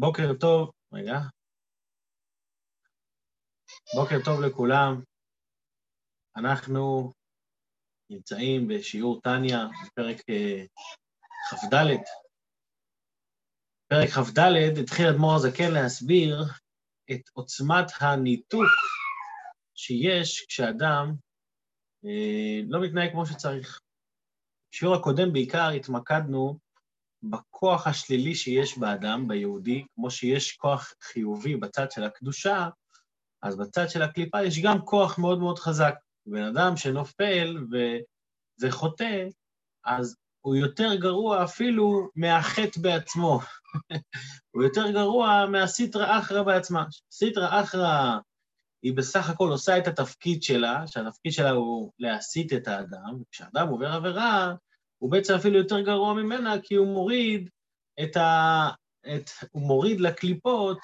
בוקר טוב, רגע. בוקר טוב לכולם. אנחנו נמצאים בשיעור טניה, בפרק אה, כ"ד. פרק כ"ד התחיל אדמו"ר הזקן להסביר את עוצמת הניתוק שיש כשאדם אה, לא מתנהג כמו שצריך. בשיעור הקודם בעיקר התמקדנו בכוח השלילי שיש באדם, ביהודי, כמו שיש כוח חיובי בצד של הקדושה, אז בצד של הקליפה יש גם כוח מאוד מאוד חזק. בן אדם שנופל ו... וחוטא, אז הוא יותר גרוע אפילו מהחטא בעצמו. הוא יותר גרוע מהסיטרא אחרא בעצמה. סיטרא אחרא היא בסך הכל עושה את התפקיד שלה, שהתפקיד שלה הוא להסית את האדם, וכשאדם עובר עבירה, הוא בעצם אפילו יותר גרוע ממנה, כי הוא מוריד את ה... את... הוא מוריד לקליפות,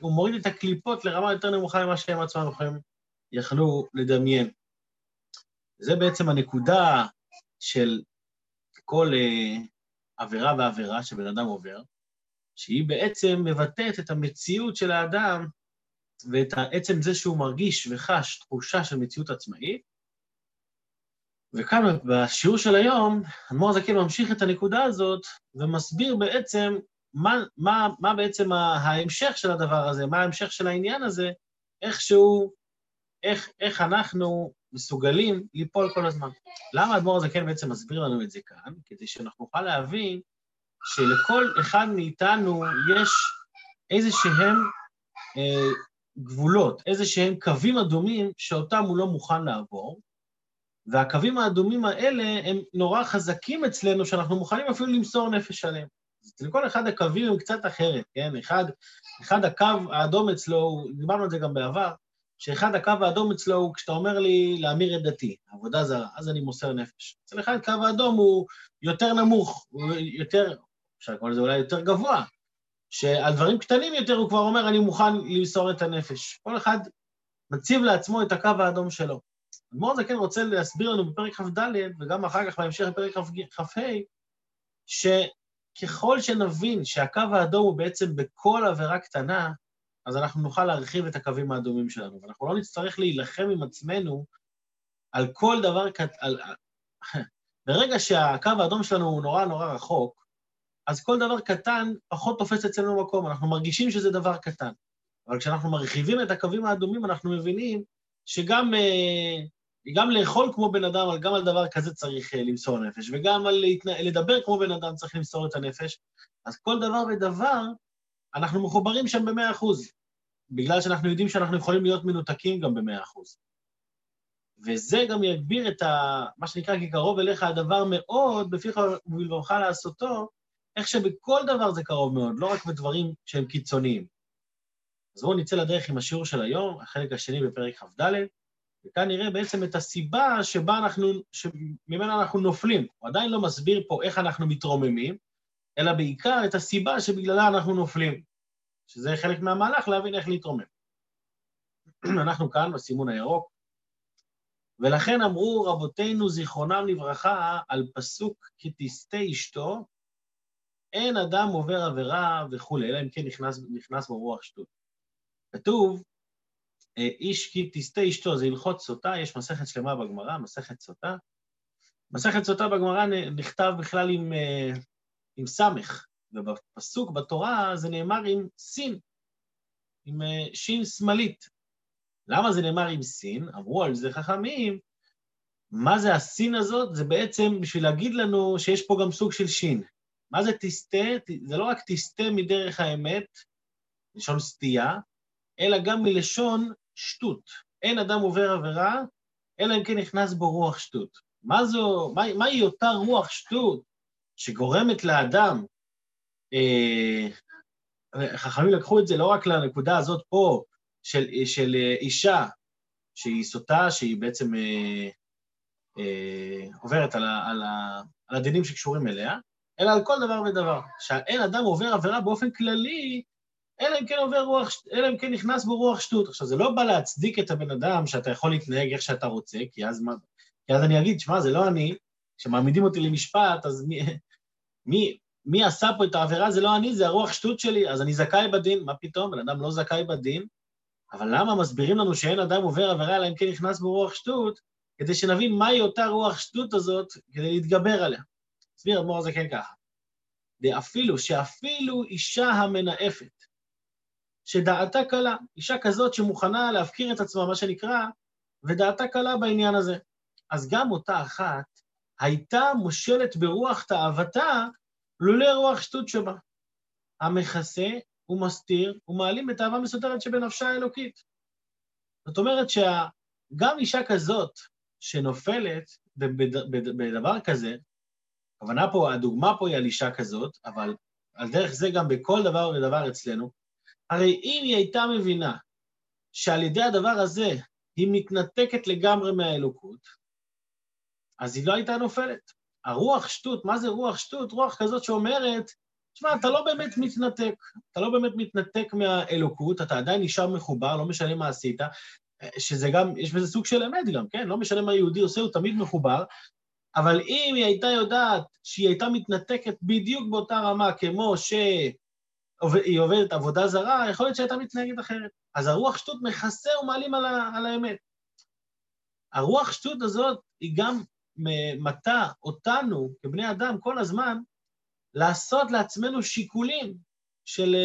הוא מוריד את הקליפות לרמה יותר נמוכה ממה שהם עצמם יכולים, יכלו לדמיין. זה בעצם הנקודה של כל uh, עבירה ועבירה שבן אדם עובר, שהיא בעצם מבטאת את המציאות של האדם ואת עצם זה שהוא מרגיש וחש תחושה של מציאות עצמאית, וכאן בשיעור של היום, אדמו"ר הזקן ממשיך את הנקודה הזאת ומסביר בעצם מה, מה, מה בעצם ההמשך של הדבר הזה, מה ההמשך של העניין הזה, איכשהו, איך, איך אנחנו מסוגלים ליפול כל הזמן. למה האדמו"ר הזקן בעצם מסביר לנו את זה כאן? כדי שאנחנו נוכל להבין שלכל אחד מאיתנו יש איזה שהם אה, גבולות, איזה שהם קווים אדומים שאותם הוא לא מוכן לעבור, והקווים האדומים האלה הם נורא חזקים אצלנו, שאנחנו מוכנים אפילו למסור נפש עליהם. אז לכל אחד הקווים הם קצת אחרת, כן? אחד, אחד הקו האדום אצלו, דיברנו על זה גם בעבר, שאחד הקו האדום אצלו הוא כשאתה אומר לי להמיר את דתי, עבודה זרה, אז אני מוסר נפש. אצל אחד קו האדום הוא יותר נמוך, הוא יותר, אפשר לקרוא לזה אולי יותר גבוה, שעל דברים קטנים יותר הוא כבר אומר, אני מוכן למסור את הנפש. כל אחד מציב לעצמו את הקו האדום שלו. אדמו"ר זקן רוצה להסביר לנו בפרק כ"ד, וגם אחר כך בהמשך בפרק כ"ה, שככל שנבין שהקו האדום הוא בעצם בכל עבירה קטנה, אז אנחנו נוכל להרחיב את הקווים האדומים שלנו, ואנחנו לא נצטרך להילחם עם עצמנו על כל דבר קטן... ברגע שהקו האדום שלנו הוא נורא נורא רחוק, אז כל דבר קטן פחות תופס אצלנו מקום, אנחנו מרגישים שזה דבר קטן. אבל כשאנחנו מרחיבים את הקווים האדומים, אנחנו מבינים שגם אה, גם לאכול כמו בן אדם, גם על דבר כזה צריך אה, למסור נפש, וגם על להתנה, לדבר כמו בן אדם צריך למסור את הנפש. אז כל דבר ודבר, אנחנו מחוברים שם במאה אחוז, בגלל שאנחנו יודעים שאנחנו יכולים להיות מנותקים גם במאה אחוז. וזה גם יגביר את ה... מה שנקרא, כי קרוב אליך הדבר מאוד, בפיך ובלבבך לעשותו, איך שבכל דבר זה קרוב מאוד, לא רק בדברים שהם קיצוניים. אז בואו נצא לדרך עם השיעור של היום, החלק השני בפרק כ"ד, וכאן נראה בעצם את הסיבה שבה אנחנו, שממנה אנחנו נופלים. הוא עדיין לא מסביר פה איך אנחנו מתרוממים, אלא בעיקר את הסיבה שבגללה אנחנו נופלים, שזה חלק מהמהלך להבין איך להתרומם. אנחנו כאן בסימון הירוק, ולכן אמרו רבותינו זיכרונם לברכה על פסוק כי תסטה אשתו, אין אדם עובר עבירה וכולי, אלא אם כן נכנס, נכנס בו רוח שטות. כתוב, איש כי תסטה אשתו, זה הלכות סוטה, יש מסכת שלמה בגמרא, מסכת סוטה. מסכת סוטה בגמרא נכתב בכלל עם, אה, עם סמך, ובפסוק בתורה זה נאמר עם סין, עם אה, שין שמאלית. למה זה נאמר עם סין? אמרו על זה חכמים, מה זה הסין הזאת? זה בעצם בשביל להגיד לנו שיש פה גם סוג של שין. מה זה תסטה? זה לא רק תסטה מדרך האמת, לשון סטייה, אלא גם מלשון שטות. אין אדם עובר עבירה, אלא אם כן נכנס בו רוח שטות. מה זו, מה, מהי אותה רוח שטות שגורמת לאדם, אה, חכמים לקחו את זה לא רק לנקודה הזאת פה, של, של אישה שהיא סוטה, שהיא בעצם אה, אה, עוברת על, ה, על, ה, על הדינים שקשורים אליה, אלא על כל דבר ודבר. שאין אדם עובר עבירה באופן כללי, אלא אם כן עובר רוח, אלא אם כן נכנס בו רוח שטות. עכשיו, זה לא בא להצדיק את הבן אדם שאתה יכול להתנהג איך שאתה רוצה, כי אז, מה, כי אז אני אגיד, שמע, זה לא אני, כשמעמידים אותי למשפט, אז מי, מי, מי עשה פה את העבירה זה לא אני, זה הרוח שטות שלי, אז אני זכאי בדין. מה פתאום, בן אדם לא זכאי בדין, אבל למה מסבירים לנו שאין אדם עובר עבירה אלא אם כן נכנס ברוח שטות? כדי שנבין מהי אותה רוח שטות הזאת, כדי להתגבר עליה. הסביר אדמו"ר כן ככה. ואפילו, שאפילו אישה המנאפת, שדעתה קלה, אישה כזאת שמוכנה להפקיר את עצמה, מה שנקרא, ודעתה קלה בעניין הזה. אז גם אותה אחת הייתה מושלת ברוח תאוותה, לולא רוח שטות שבה. המכסה ומסתיר ומעלים את האהבה מסודרת שבנפשה האלוקית. זאת אומרת שגם אישה כזאת שנופלת בדבר כזה, הכוונה פה, הדוגמה פה היא על אישה כזאת, אבל על דרך זה גם בכל דבר ודבר אצלנו, הרי אם היא הייתה מבינה שעל ידי הדבר הזה היא מתנתקת לגמרי מהאלוקות, אז היא לא הייתה נופלת. הרוח שטות, מה זה רוח שטות? רוח כזאת שאומרת, תשמע, אתה לא באמת מתנתק, אתה לא באמת מתנתק מהאלוקות, אתה עדיין נשאר מחובר, לא משנה מה עשית, שזה גם, יש בזה סוג של אמת גם, כן? לא משנה מה יהודי עושה, הוא תמיד מחובר, אבל אם היא הייתה יודעת שהיא הייתה מתנתקת בדיוק באותה רמה כמו שהיא עובדת עבודה זרה, יכול להיות שהייתה מתנהגת אחרת. אז הרוח שטות מכסה ומעלים על, ה, על האמת. הרוח שטות הזאת היא גם מטה אותנו כבני אדם כל הזמן לעשות לעצמנו שיקולים של,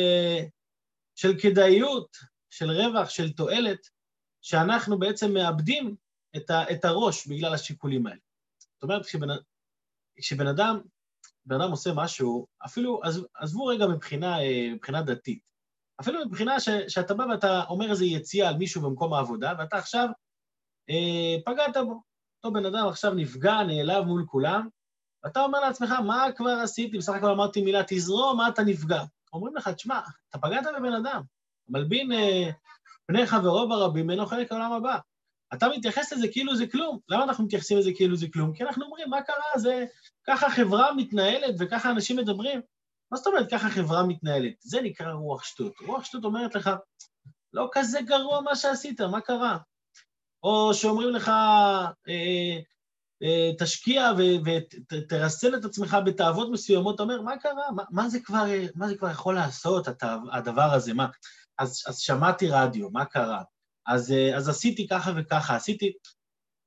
של כדאיות, של רווח, של תועלת, שאנחנו בעצם מאבדים את, ה, את הראש בגלל השיקולים האלה. זאת אומרת, כשבן, כשבן אדם, בן אדם עושה משהו, אפילו, עזבו רגע מבחינה, מבחינה דתית, אפילו מבחינה ש, שאתה בא ואתה אומר איזו יציאה על מישהו במקום העבודה, ואתה עכשיו אה, פגעת בו. אותו בן אדם עכשיו נפגע, נעלב מול כולם, ואתה אומר לעצמך, מה כבר עשיתי? בסך הכל אמרתי מילה, תזרום, מה אתה נפגע? אומרים לך, תשמע, אתה פגעת בבן אדם, מלבין אה, פני חברו ברבים, אינו חלק העולם הבא. אתה מתייחס לזה כאילו זה כלום. למה אנחנו מתייחסים לזה כאילו זה כלום? כי אנחנו אומרים, מה קרה? זה... ככה חברה מתנהלת וככה אנשים מדברים. מה זאת אומרת ככה חברה מתנהלת? זה נקרא רוח שטות. רוח שטות אומרת לך, לא כזה גרוע מה שעשית, מה קרה? או שאומרים לך, אה, אה, תשקיע ותרסן את עצמך בתאוות מסוימות, אתה אומר, מה קרה? מה, מה, זה כבר, מה זה כבר יכול לעשות, הדבר הזה? מה? אז, אז שמעתי רדיו, מה קרה? אז, אה, אז עשיתי ככה וככה, עשיתי...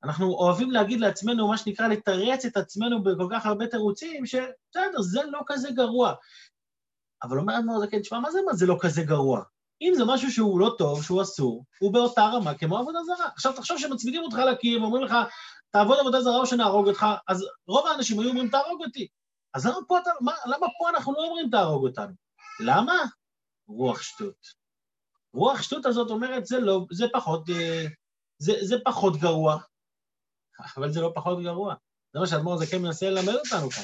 אנחנו אוהבים להגיד לעצמנו, מה שנקרא, לתרץ את עצמנו בכל כך הרבה תירוצים, שבסדר, זה לא כזה גרוע. אבל אומר אדמו"ר זקן, תשמע, מה זה מה זה לא כזה גרוע? אם זה משהו שהוא לא טוב, שהוא אסור, הוא באותה רמה כמו עבודה זרה. עכשיו, תחשוב שמצמידים אותך לקיר ואומרים לך, תעבוד עבודה זרה או שנהרוג אותך, אז רוב האנשים היו אומרים, תהרוג אותי. אז למה פה, אתה, מה, למה פה אנחנו לא אומרים, תהרוג אותנו? למה? רוח שטות. רוח שטות הזאת אומרת, זה לא, זה פחות, אה, זה, זה פחות גרוע, אבל זה לא פחות גרוע. זה מה שהאדמו"ר הזה כן מנסה ללמד אותנו כאן.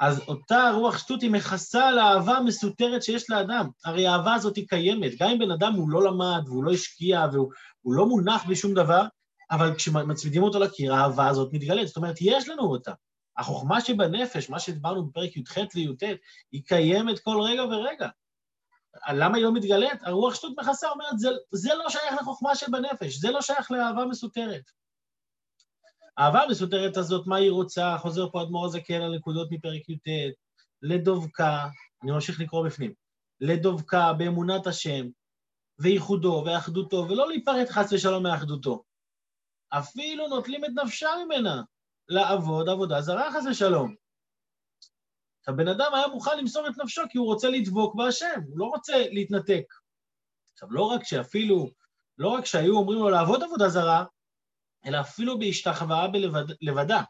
אז אותה רוח שטות היא מכסה על האהבה המסותרת שיש לאדם. הרי האהבה הזאת היא קיימת. גם אם בן אדם הוא לא למד והוא לא השקיע והוא לא מונח בשום דבר, אבל כשמצמידים אותו לקיר, האהבה הזאת מתגלית. זאת אומרת, יש לנו אותה. החוכמה שבנפש, מה שדיברנו בפרק י"ח וי"ט, היא קיימת כל רגע ורגע. למה היא לא מתגלית? הרוח שטות מכסה אומרת, זה, זה לא שייך לחוכמה שבנפש, זה לא שייך לאהבה מסותרת. האהבה המסותרת הזאת, מה היא רוצה? חוזר פה אדמו"ר הזקן על נקודות מפרק י"ט, לדבקה, אני ממשיך לקרוא בפנים, לדבקה באמונת השם, וייחודו ואחדותו, ולא להיפרד חס ושלום מאחדותו. אפילו נוטלים את נפשה ממנה לעבוד עבודה זרה חס ושלום. הבן אדם היה מוכן למסור את נפשו כי הוא רוצה לדבוק בהשם, הוא לא רוצה להתנתק. עכשיו, לא רק שאפילו, לא רק שהיו אומרים לו לעבוד עבודה זרה, אלא אפילו בהשתחוואה לבדה,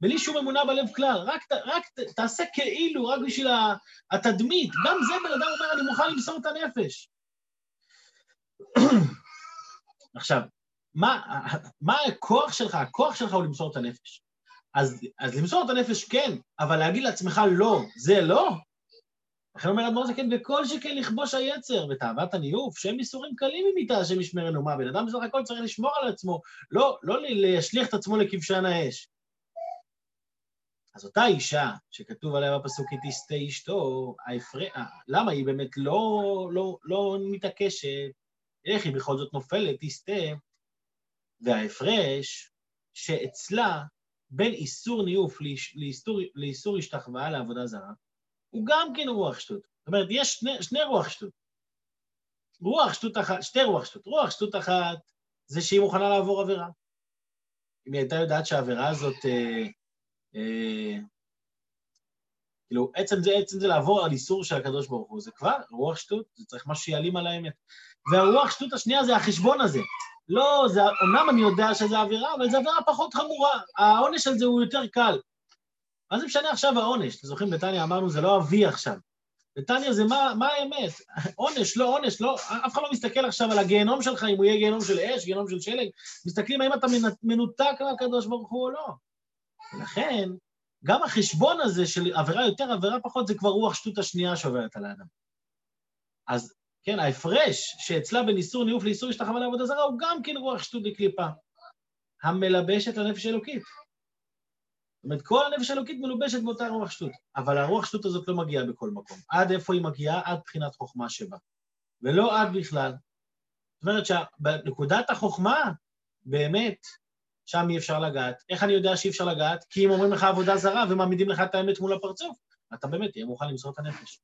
בלי שום אמונה בלב כלל, רק, רק תעשה כאילו, רק בשביל התדמית. גם זה בן אדם אומר, אני מוכן למסור את הנפש. עכשיו, מה, מה הכוח שלך? הכוח שלך הוא למסור את הנפש. אז, אז למסור את הנפש כן, אבל להגיד לעצמך לא, זה לא. לכן אומר אדמו"ר זקן, וכל שכן לכבוש היצר, ותאוות הניאוף, שהם איסורים קלים ממיתה, השם ישמרנו. מה, בן אדם בסך הכל צריך לשמור על עצמו, לא, לא להשליך את עצמו לכבשן האש. אז אותה אישה, שכתוב עליה בפסוק, היא תסטה אשתו, ההפרע, למה היא באמת לא, לא, לא מתעקשת? איך היא בכל זאת נופלת, תסטה? וההפרש שאצלה בין איסור ניאוף לאיסור, לאיסור השתחוואה לעבודה זרה, הוא גם כן רוח שטות. זאת אומרת, יש שני, שני רוח שטות. רוח שטות אחת, שתי רוח שטות. רוח שטות אחת זה שהיא מוכנה לעבור עבירה. אם היא הייתה יודעת שהעבירה הזאת, אה, אה, כאילו, עצם זה, עצם זה לעבור על איסור של הקדוש ברוך הוא, זה כבר רוח שטות, זה צריך משהו שיעלים על האמת. והרוח שטות השנייה זה החשבון הזה. לא, זה, אומנם אני יודע שזה עבירה, אבל זו עבירה פחות חמורה. העונש על זה הוא יותר קל. מה זה משנה עכשיו העונש? אתם זוכרים, בטניה אמרנו, זה לא אבי עכשיו. בטניה זה מה, מה האמת? עונש, לא עונש, לא, אף אחד לא מסתכל עכשיו על הגיהנום שלך, אם הוא יהיה גיהנום של אש, גיהנום של שלג, מסתכלים האם אתה מנותק מהקדוש ברוך הוא או לא. ולכן, גם החשבון הזה של עבירה יותר, עבירה פחות, זה כבר רוח שטות השנייה שעוברת על האדם. אז כן, ההפרש שאצלה בין איסור ניאוף לאיסור השתחווה לעבודה זרה הוא גם כן רוח שטות לקליפה, המלבשת לנפש אלוקית. זאת אומרת, כל הנפש האלוקית מלובשת באותה רוח שטות, אבל הרוח שטות הזאת לא מגיעה בכל מקום. עד איפה היא מגיעה? עד בחינת חוכמה שבה. ולא עד בכלל. זאת אומרת שבנקודת החוכמה, באמת, שם אי אפשר לגעת. איך אני יודע שאי אפשר לגעת? כי אם אומרים לך עבודה זרה ומעמידים לך את האמת מול הפרצוף, אתה באמת תהיה מוכן למסור את הנפש.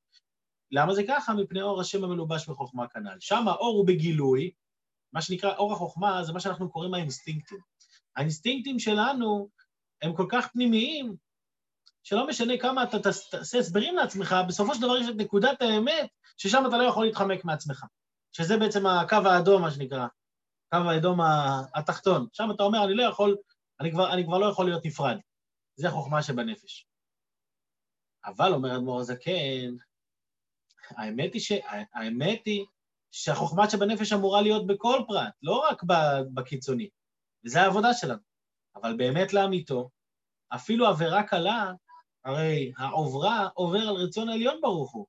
למה זה ככה? מפני אור השם המלובש בחוכמה כנ"ל. שם האור הוא בגילוי, מה שנקרא אור החוכמה זה מה שאנחנו קוראים האינסטינקטים. האינסטינקטים שלנו הם כל כך פנימיים, שלא משנה כמה אתה תעשה הסברים לעצמך, בסופו של דבר יש את נקודת האמת, ששם אתה לא יכול להתחמק מעצמך. שזה בעצם הקו האדום, מה שנקרא, קו האדום התחתון. שם אתה אומר, אני לא יכול, אני כבר, אני כבר לא יכול להיות נפרד. זה החוכמה שבנפש. אבל, אומר אדמו"ר הזקן, האמת היא, ש... האמת היא שהחוכמה שבנפש אמורה להיות בכל פרט, לא רק בקיצוני, וזו העבודה שלנו. אבל באמת לאמיתו, אפילו עבירה קלה, הרי העוברה עובר על רצון העליון ברוך הוא.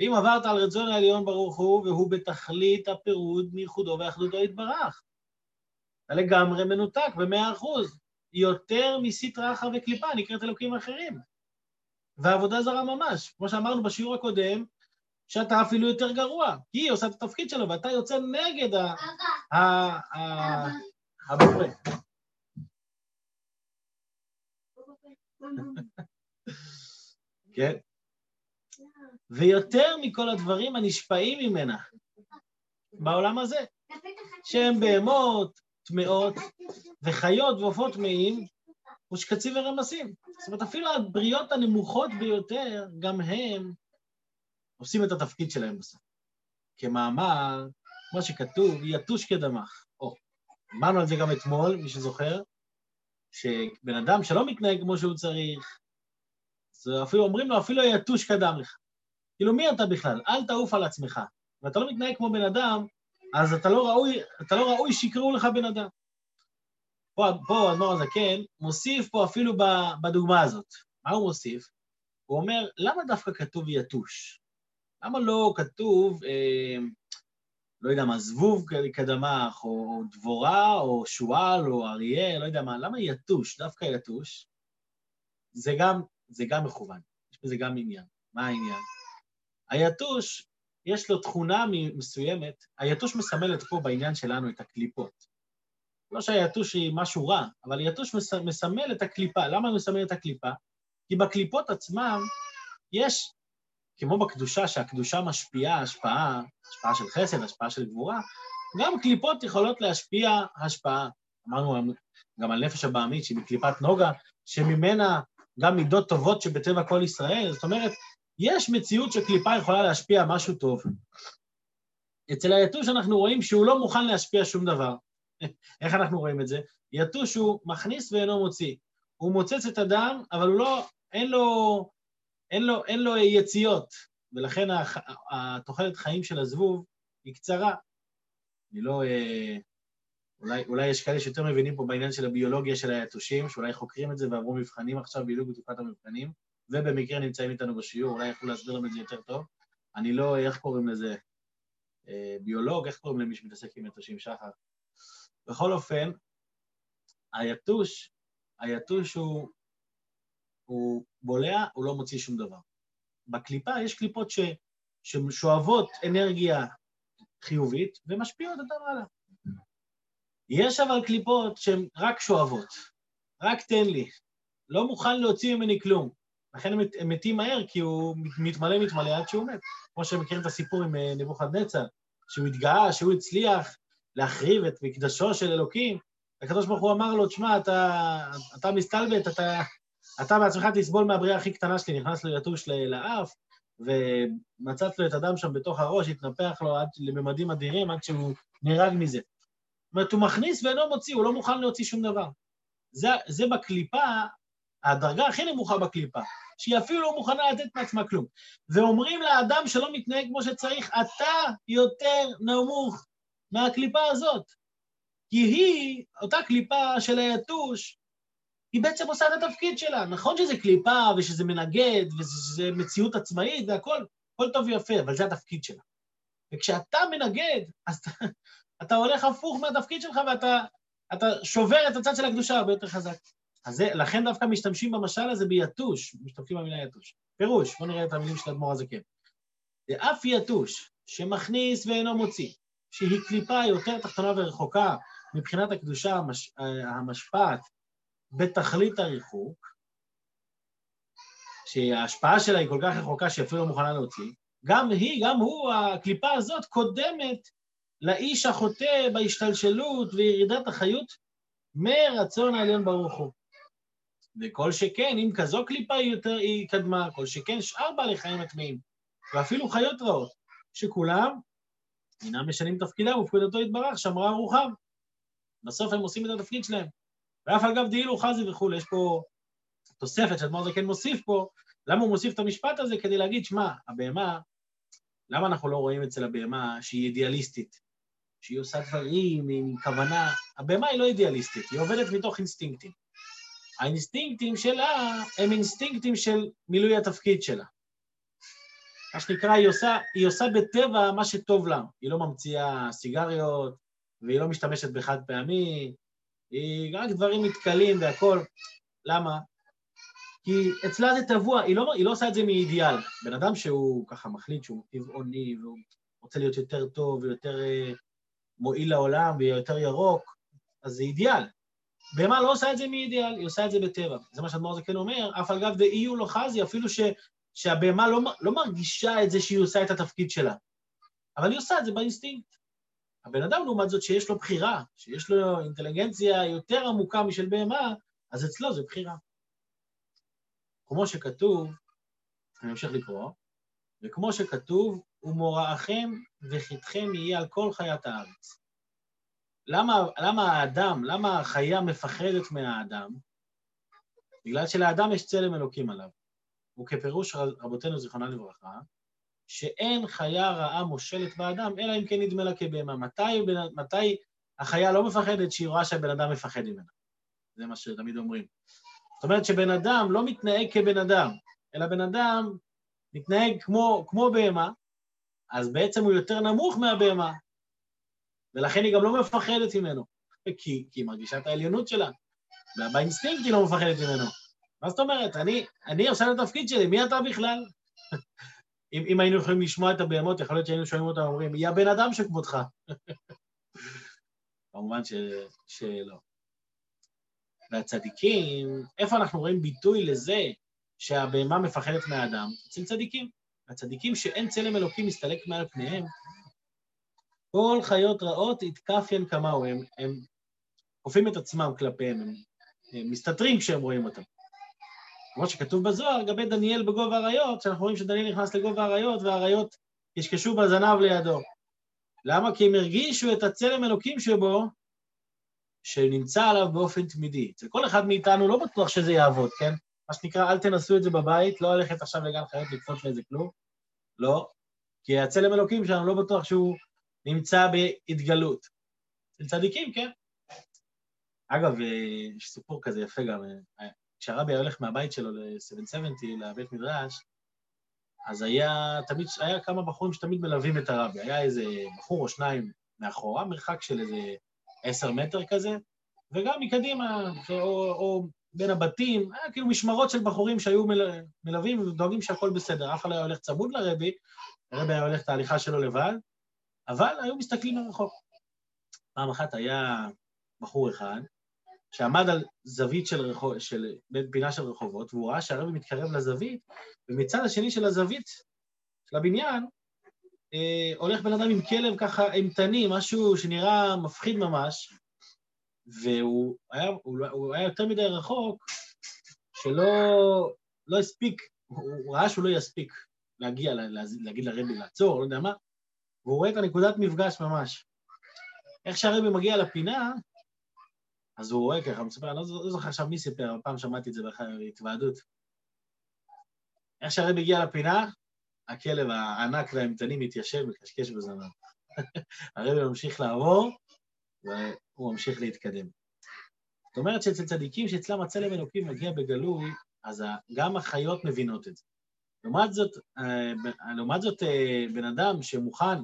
אם עברת על רצון העליון ברוך הוא, והוא בתכלית הפירוד מייחודו ואחדותו יתברך. אתה לגמרי מנותק במאה אחוז. יותר מסטרא אחר וקליפה נקראת אלוקים אחרים. ועבודה זרה ממש. כמו שאמרנו בשיעור הקודם, שאתה אפילו יותר גרוע, כי היא עושה את התפקיד שלו, ואתה יוצא נגד הבורא. כן? ויותר מכל הדברים הנשפעים ממנה בעולם הזה, שהם בהמות, טמאות, וחיות ועופות טמאים, ושקצים ורמסים. זאת אומרת, אפילו הבריות הנמוכות ביותר, גם הם עושים את התפקיד שלהם בסוף. כמאמר, כמו שכתוב, יתוש כדמך. או, אמרנו על זה גם אתמול, מי שזוכר, שבן אדם שלא מתנהג כמו שהוא צריך, אז אפילו אומרים לו, אפילו יתוש לך. כאילו, מי אתה בכלל? אל תעוף על עצמך. ואתה לא מתנהג כמו בן אדם, אז אתה לא ראוי, אתה לא ראוי שיקראו לך בן אדם. פה, פה אדמו"ר הזקן מוסיף פה אפילו בדוגמה הזאת. מה הוא מוסיף? הוא אומר, למה דווקא כתוב יתוש? למה לא כתוב, אה, לא יודע מה, זבוב כדמך, או דבורה, או שועל, או אריה, לא יודע מה, למה יתוש, דווקא יתוש? זה גם, זה גם מכוון, יש בזה גם עניין. מה העניין? היתוש, יש לו תכונה מסוימת, היתוש מסמלת פה בעניין שלנו את הקליפות. לא שהיתוש היא משהו רע, אבל היתוש מסמל את הקליפה. למה הוא מסמל את הקליפה? כי בקליפות עצמם יש כמו בקדושה, שהקדושה משפיעה השפעה, השפעה של חסד, השפעה של גבורה, גם קליפות יכולות להשפיע השפעה. אמרנו גם על נפש הבעמית, שהיא בקליפת נוגה, שממנה גם מידות טובות שבטבע כל ישראל. זאת אומרת, יש מציאות שקליפה יכולה להשפיע משהו טוב. אצל היתוש אנחנו רואים שהוא לא מוכן להשפיע שום דבר. איך אנחנו רואים את זה? יתוש הוא מכניס ואינו מוציא. הוא מוצץ את הדם, אבל הוא לא, אין לו אין לו, אין לו יציאות, ולכן התוחלת חיים של הזבוב היא קצרה. אני לא... אה, אולי, אולי יש כאלה שיותר מבינים פה בעניין של הביולוגיה של היתושים, שאולי חוקרים את זה ועברו מבחנים עכשיו, בדיוק בתקופת המבחנים, ובמקרה נמצאים איתנו בשיעור, אולי יכולו להסביר להם את זה יותר טוב. אני לא, איך קוראים לזה? אה, ביולוג, איך קוראים למי שמתעסק עם יתושים? שחר. בכל אופן, היתוש, היתוש הוא הוא בולע, הוא לא מוציא שום דבר. בקליפה יש קליפות ש, ששואבות אנרגיה חיובית ומשפיעות אותה הלאה. יש אבל קליפות שהן רק שואבות, רק תן לי, לא מוכן להוציא ממני כלום. לכן הם, מתים מהר, כי הוא מתמלא מתמלא עד שהוא מת. כמו שהם מכירים את הסיפור עם אה, נבוכדנצר, שהוא התגאה, שהוא הצליח להחריב את מקדשו של אלוקים. הקדוש ברוך הוא אמר לו, תשמע, אתה, אתה מסתלבט, אתה, אתה בעצמך תסבול מהבריאה הכי קטנה שלי, נכנס לו יתוש לאף, ומצאת לו את הדם שם בתוך הראש, התנפח לו עד לממדים אדירים, עד שהוא נהרג מזה. זאת אומרת, הוא מכניס ואינו מוציא, הוא לא מוכן להוציא שום דבר. זה, זה בקליפה, הדרגה הכי נמוכה בקליפה, שהיא אפילו לא מוכנה לתת מעצמה כלום. ואומרים לאדם שלא מתנהג כמו שצריך, אתה יותר נמוך מהקליפה הזאת. כי היא, אותה קליפה של היתוש, היא בעצם עושה את התפקיד שלה. נכון שזה קליפה ושזה מנגד ושזה מציאות עצמאית והכול, הכל טוב ויפה, אבל זה התפקיד שלה. וכשאתה מנגד, אז אתה, אתה הולך הפוך מהתפקיד שלך ואתה אתה שובר את הצד של הקדושה הרבה יותר חזק. אז זה, לכן דווקא משתמשים במשל הזה ביתוש, משתמשים במילה יתוש. פירוש, בואו נראה את המילים של האדמו"ר הזה כן. אף יתוש שמכניס ואינו מוציא, שהיא קליפה יותר תחתונה ורחוקה מבחינת הקדושה המש, המשפעת בתכלית הריחוק, שההשפעה שלה היא כל כך רחוקה שהיא אפילו לא מוכנה להוציא, גם היא, גם הוא, הקליפה הזאת קודמת לאיש החוטא בהשתלשלות וירידת החיות מרצון העליון ברוך הוא. וכל שכן, אם כזו קליפה היא יותר, היא קדמה, כל שכן שאר בעלי חיים הטמאים, ואפילו חיות רעות, שכולם אינם משנים תפקידם ופקודתו יתברך, שמרה רוחם. בסוף הם עושים את התפקיד שלהם. ואף על גב דהילו חזי וכולי, יש פה תוספת שאדמור זה כן מוסיף פה, למה הוא מוסיף את המשפט הזה? כדי להגיד, שמע, הבהמה, למה אנחנו לא רואים אצל הבהמה שהיא אידיאליסטית? שהיא עושה דברים עם כוונה, הבהמה היא לא אידיאליסטית, היא עובדת מתוך אינסטינקטים. האינסטינקטים שלה הם אינסטינקטים של מילוי התפקיד שלה. מה שנקרא, היא עושה, היא עושה בטבע מה שטוב לה. היא לא ממציאה סיגריות, והיא לא משתמשת בחד פעמי, היא רק דברים מתכלים והכול. למה? כי אצלה זה טבוע, היא לא, היא לא עושה את זה מאידיאל. בן אדם שהוא ככה מחליט שהוא טבעוני והוא רוצה להיות יותר טוב ויותר uh, מועיל לעולם ויותר ירוק, אז זה אידיאל. בהמה לא עושה את זה מאידיאל, היא עושה את זה בטבע. זה מה שאדמו"ר זקן אומר, אף על גב דאיו לא חזי, אפילו ש, שהבהמה לא, לא מרגישה את זה שהיא עושה את התפקיד שלה, אבל היא עושה את זה באינסטינקט. הבן אדם, לעומת זאת, שיש לו בחירה, שיש לו אינטליגנציה יותר עמוקה משל בהמה, אז אצלו זה בחירה. כמו שכתוב, אני אמשיך לקרוא, וכמו שכתוב, ומוראכם וחיתכם יהיה על כל חיית הארץ. למה, למה האדם, למה החיה מפחדת מהאדם? בגלל שלאדם יש צלם אלוקים עליו. וכפירוש רבותינו זיכרונה לברכה, שאין חיה רעה מושלת באדם, אלא אם כן נדמה לה כבהמה. מתי, מתי החיה לא מפחדת שהיא רואה שהבן אדם מפחד ממנה? זה מה שתמיד אומרים. זאת אומרת שבן אדם לא מתנהג כבן אדם, אלא בן אדם מתנהג כמו, כמו בהמה, אז בעצם הוא יותר נמוך מהבהמה, ולכן היא גם לא מפחדת ממנו, כי, כי היא מרגישה את העליונות שלה. באינסטינקט היא לא מפחדת ממנו. מה זאת אומרת? אני, אני את התפקיד שלי, מי אתה בכלל? אם, אם היינו יכולים לשמוע את הבהמות, יכול להיות שהיינו שומעים אותם אומרים, יא בן אדם שכבודך. כמובן ש, שלא. והצדיקים, איפה אנחנו רואים ביטוי לזה שהבהמה מפחדת מהאדם? אצל צדיקים. הצדיקים שאין צלם אלוקים מסתלק מעל פניהם, כל חיות רעות יתקפיין כמהו, הם כופים את עצמם כלפיהם, הם, הם מסתתרים כשהם רואים אותם. כמו שכתוב בזוהר, לגבי דניאל בגובה האריות, שאנחנו רואים שדניאל נכנס לגובה האריות, והאריות קשקשו בזנב לידו. למה? כי הם הרגישו את הצלם אלוקים שבו, שנמצא עליו באופן תמידי. אצל כל אחד מאיתנו לא בטוח שזה יעבוד, כן? מה שנקרא, אל תנסו את זה בבית, לא ללכת עכשיו לגן חיות לקפוץ לאיזה כלום, לא, כי הצלם אלוקים שלנו לא בטוח שהוא נמצא בהתגלות. אצל צדיקים, כן. אגב, יש סיפור כזה יפה גם, כשהרבי היה הולך מהבית שלו ל-770, לבית מדרש, אז היה תמיד, היה כמה בחורים שתמיד מלווים את הרבי. היה איזה בחור או שניים מאחורה, מרחק של איזה עשר מטר כזה, וגם מקדימה, או, או בין הבתים, היה כאילו משמרות של בחורים שהיו מל, מלווים ודואגים שהכל בסדר. אף אחד לא היה הולך צמוד לרבי, הרבי היה הולך את ההליכה שלו לבד, אבל היו מסתכלים מרחוק. פעם אחת היה בחור אחד, שעמד על זווית של, רחוב, של פינה של רחובות, והוא ראה שהרבי מתקרב לזווית, ומצד השני של הזווית, של הבניין, אה, הולך בן אדם עם כלב ככה אימתני, משהו שנראה מפחיד ממש, והוא היה, הוא, הוא היה יותר מדי רחוק, שלא לא הספיק, הוא, הוא ראה שהוא לא יספיק להגיע, לה, להגיד לרבי לעצור, לא יודע מה, והוא רואה את הנקודת מפגש ממש. איך שהרבי מגיע לפינה, אז הוא רואה ככה, מספר, אני לא, לא זוכר עכשיו מי סיפר, פעם שמעתי את זה בהתוועדות. איך שהרבי הגיע לפינה, הכלב הענק והאימתני מתיישב, מקשקש בזנב. הרבי ממשיך לעבור, והוא ממשיך להתקדם. זאת אומרת שאצל צדיקים שאצלם הצלם אלוקים מגיע בגלוי, אז גם החיות מבינות את זה. לעומת זאת, אה, לעומת זאת אה, בן אדם שמוכן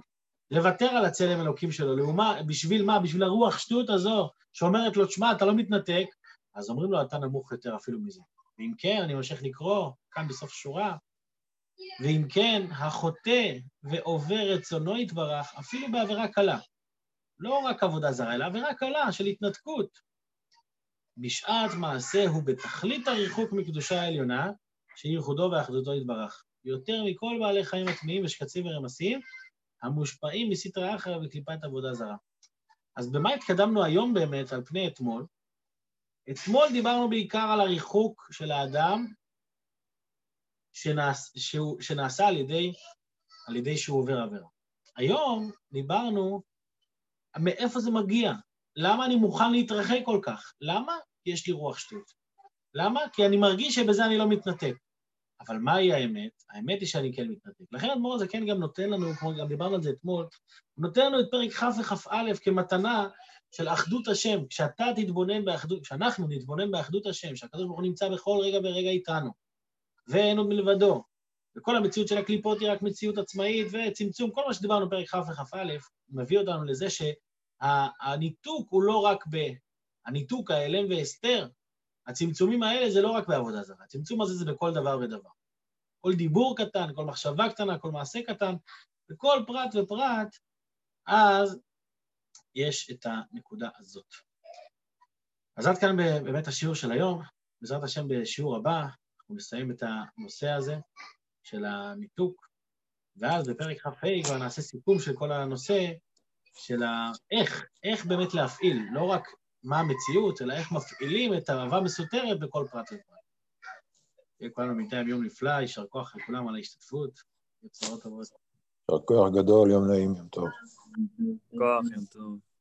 לוותר על הצלם אלוקים שלו, לעומה, בשביל מה? בשביל הרוח שטות הזו שאומרת לו, תשמע, אתה לא מתנתק, אז אומרים לו, אתה נמוך יותר אפילו מזה. ואם כן, אני ממשיך לקרוא, כאן בסוף שורה, ואם כן, החוטא ועובר רצונו יתברך, אפילו בעבירה קלה. לא רק עבודה זרה, אלא עבירה קלה של התנתקות. בשעת מעשה הוא בתכלית הריחוק מקדושה העליונה, שהיא ייחודו ואחדותו יתברך. יותר מכל בעלי חיים הטמאים ושקצים ורמסים, המושפעים מסטרא אחרא וקליפת עבודה זרה. אז במה התקדמנו היום באמת על פני אתמול? אתמול דיברנו בעיקר על הריחוק של האדם שנעש, שהוא, שנעשה על ידי, על ידי שהוא עובר עבירה. היום דיברנו מאיפה זה מגיע, למה אני מוכן להתרחק כל כך? למה? כי יש לי רוח שטות. למה? כי אני מרגיש שבזה אני לא מתנתק. אבל מהי האמת? האמת היא שאני כן מתנתק. לכן האדמו"ר הזה כן גם נותן לנו, כמו גם דיברנו על זה אתמול, הוא נותן לנו את פרק כ' וכ"א כמתנה של אחדות השם. כשאתה תתבונן באחדות, כשאנחנו נתבונן באחדות השם, שהקדוש ברוך הוא נמצא בכל רגע ורגע איתנו, ואין עוד מלבדו, וכל המציאות של הקליפות היא רק מציאות עצמאית וצמצום, כל מה שדיברנו בפרק כ' וכ"א, מביא אותנו לזה שהניתוק הוא לא רק ב... הניתוק, ההלם והסתר, הצמצומים האלה זה לא רק בעבודה זרה, הצמצום הזה זה בכל דבר ודבר. כל דיבור קטן, כל מחשבה קטנה, כל מעשה קטן, וכל פרט ופרט, אז יש את הנקודה הזאת. אז עד כאן באמת השיעור של היום. בעזרת השם בשיעור הבא אנחנו נסיים את הנושא הזה של הניתוק, ואז בפרק כ"ה כבר נעשה סיכום של כל הנושא של איך, איך באמת להפעיל, לא רק מה המציאות, אלא איך מפעילים את האהבה מסותרת בכל פרט ופרט. שיהיה כולנו בינתיים יום נפלא, יישר כוח לכולם על ההשתתפות, בשורות טובות. יישר כוח גדול, יום נעים, יום טוב. כוח, יום טוב.